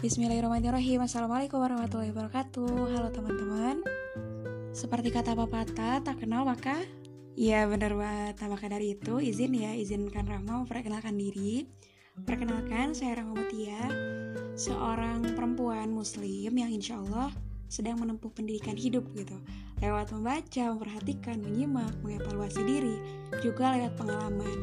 Bismillahirrahmanirrahim. Assalamualaikum warahmatullahi wabarakatuh. Halo teman-teman. Seperti kata pepatah Tak kenal maka? Iya bener banget. Nah maka dari itu izin ya Izinkan Rahma memperkenalkan diri. Perkenalkan saya Rahma Mutia Seorang perempuan muslim Yang insya Allah sedang menempuh pendidikan hidup gitu. Lewat membaca, memperhatikan, menyimak, mengevaluasi diri Juga lewat pengalaman.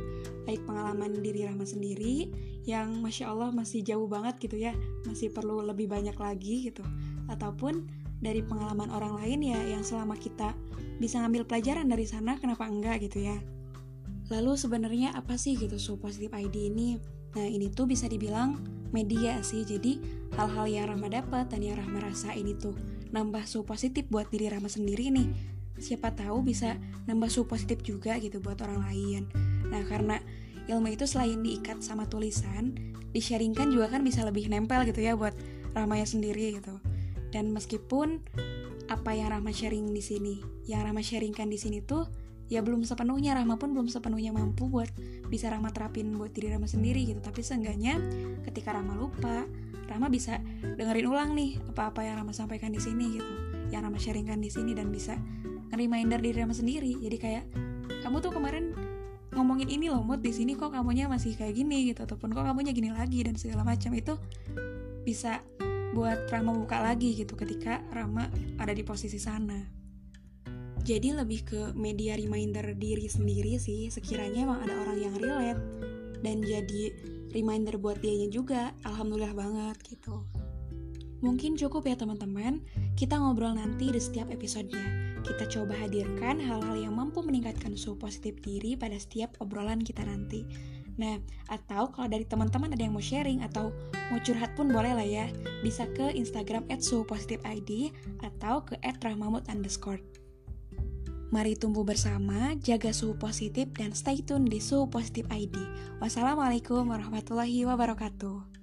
Baik pengalaman diri Rahma sendiri yang masya Allah masih jauh banget gitu ya masih perlu lebih banyak lagi gitu. Ataupun dari pengalaman orang lain ya yang selama kita bisa ngambil pelajaran dari sana kenapa enggak gitu ya. Lalu sebenarnya apa sih gitu so positive ID ini nah ini tuh bisa dibilang media sih. Jadi hal-hal yang Rahma dapat dan yang Rahma rasa ini tuh nambah su positif buat diri Rahma sendiri nih. Siapa tahu bisa nambah su positif juga gitu buat orang lain. Nah karena ilmu itu selain diikat sama tulisan, disharingkan juga kan bisa lebih nempel gitu ya buat Rahmanya sendiri gitu. Dan meskipun apa yang Rahma sharing di sini, yang Rahma sharingkan di sini tuh ya belum sepenuhnya Rahma pun belum sepenuhnya mampu buat bisa Rahma terapin buat diri Rahma sendiri gitu. Tapi seenggaknya ketika Rahma lupa, Rahma bisa dengerin ulang nih apa-apa yang Rahma sampaikan di sini gitu, yang Rahma sharingkan di sini dan bisa nge-reminder diri Rahma sendiri. Jadi kayak kamu tuh kemarin ngomongin ini loh mood di sini kok kamunya masih kayak gini gitu ataupun kok kamunya gini lagi dan segala macam itu bisa buat Rama buka lagi gitu ketika Rama ada di posisi sana. Jadi lebih ke media reminder diri sendiri sih sekiranya emang ada orang yang relate dan jadi reminder buat dianya juga. Alhamdulillah banget gitu. Mungkin cukup ya teman-teman, kita ngobrol nanti di setiap episodenya. Kita coba hadirkan hal-hal yang mampu meningkatkan suhu positif diri pada setiap obrolan kita nanti. Nah, atau kalau dari teman-teman ada yang mau sharing atau mau curhat pun boleh lah ya. Bisa ke Instagram at suhu positif ID atau ke rahmamut. Mari tumbuh bersama, jaga suhu positif, dan stay tune di Suhu Positif ID. Wassalamualaikum warahmatullahi wabarakatuh.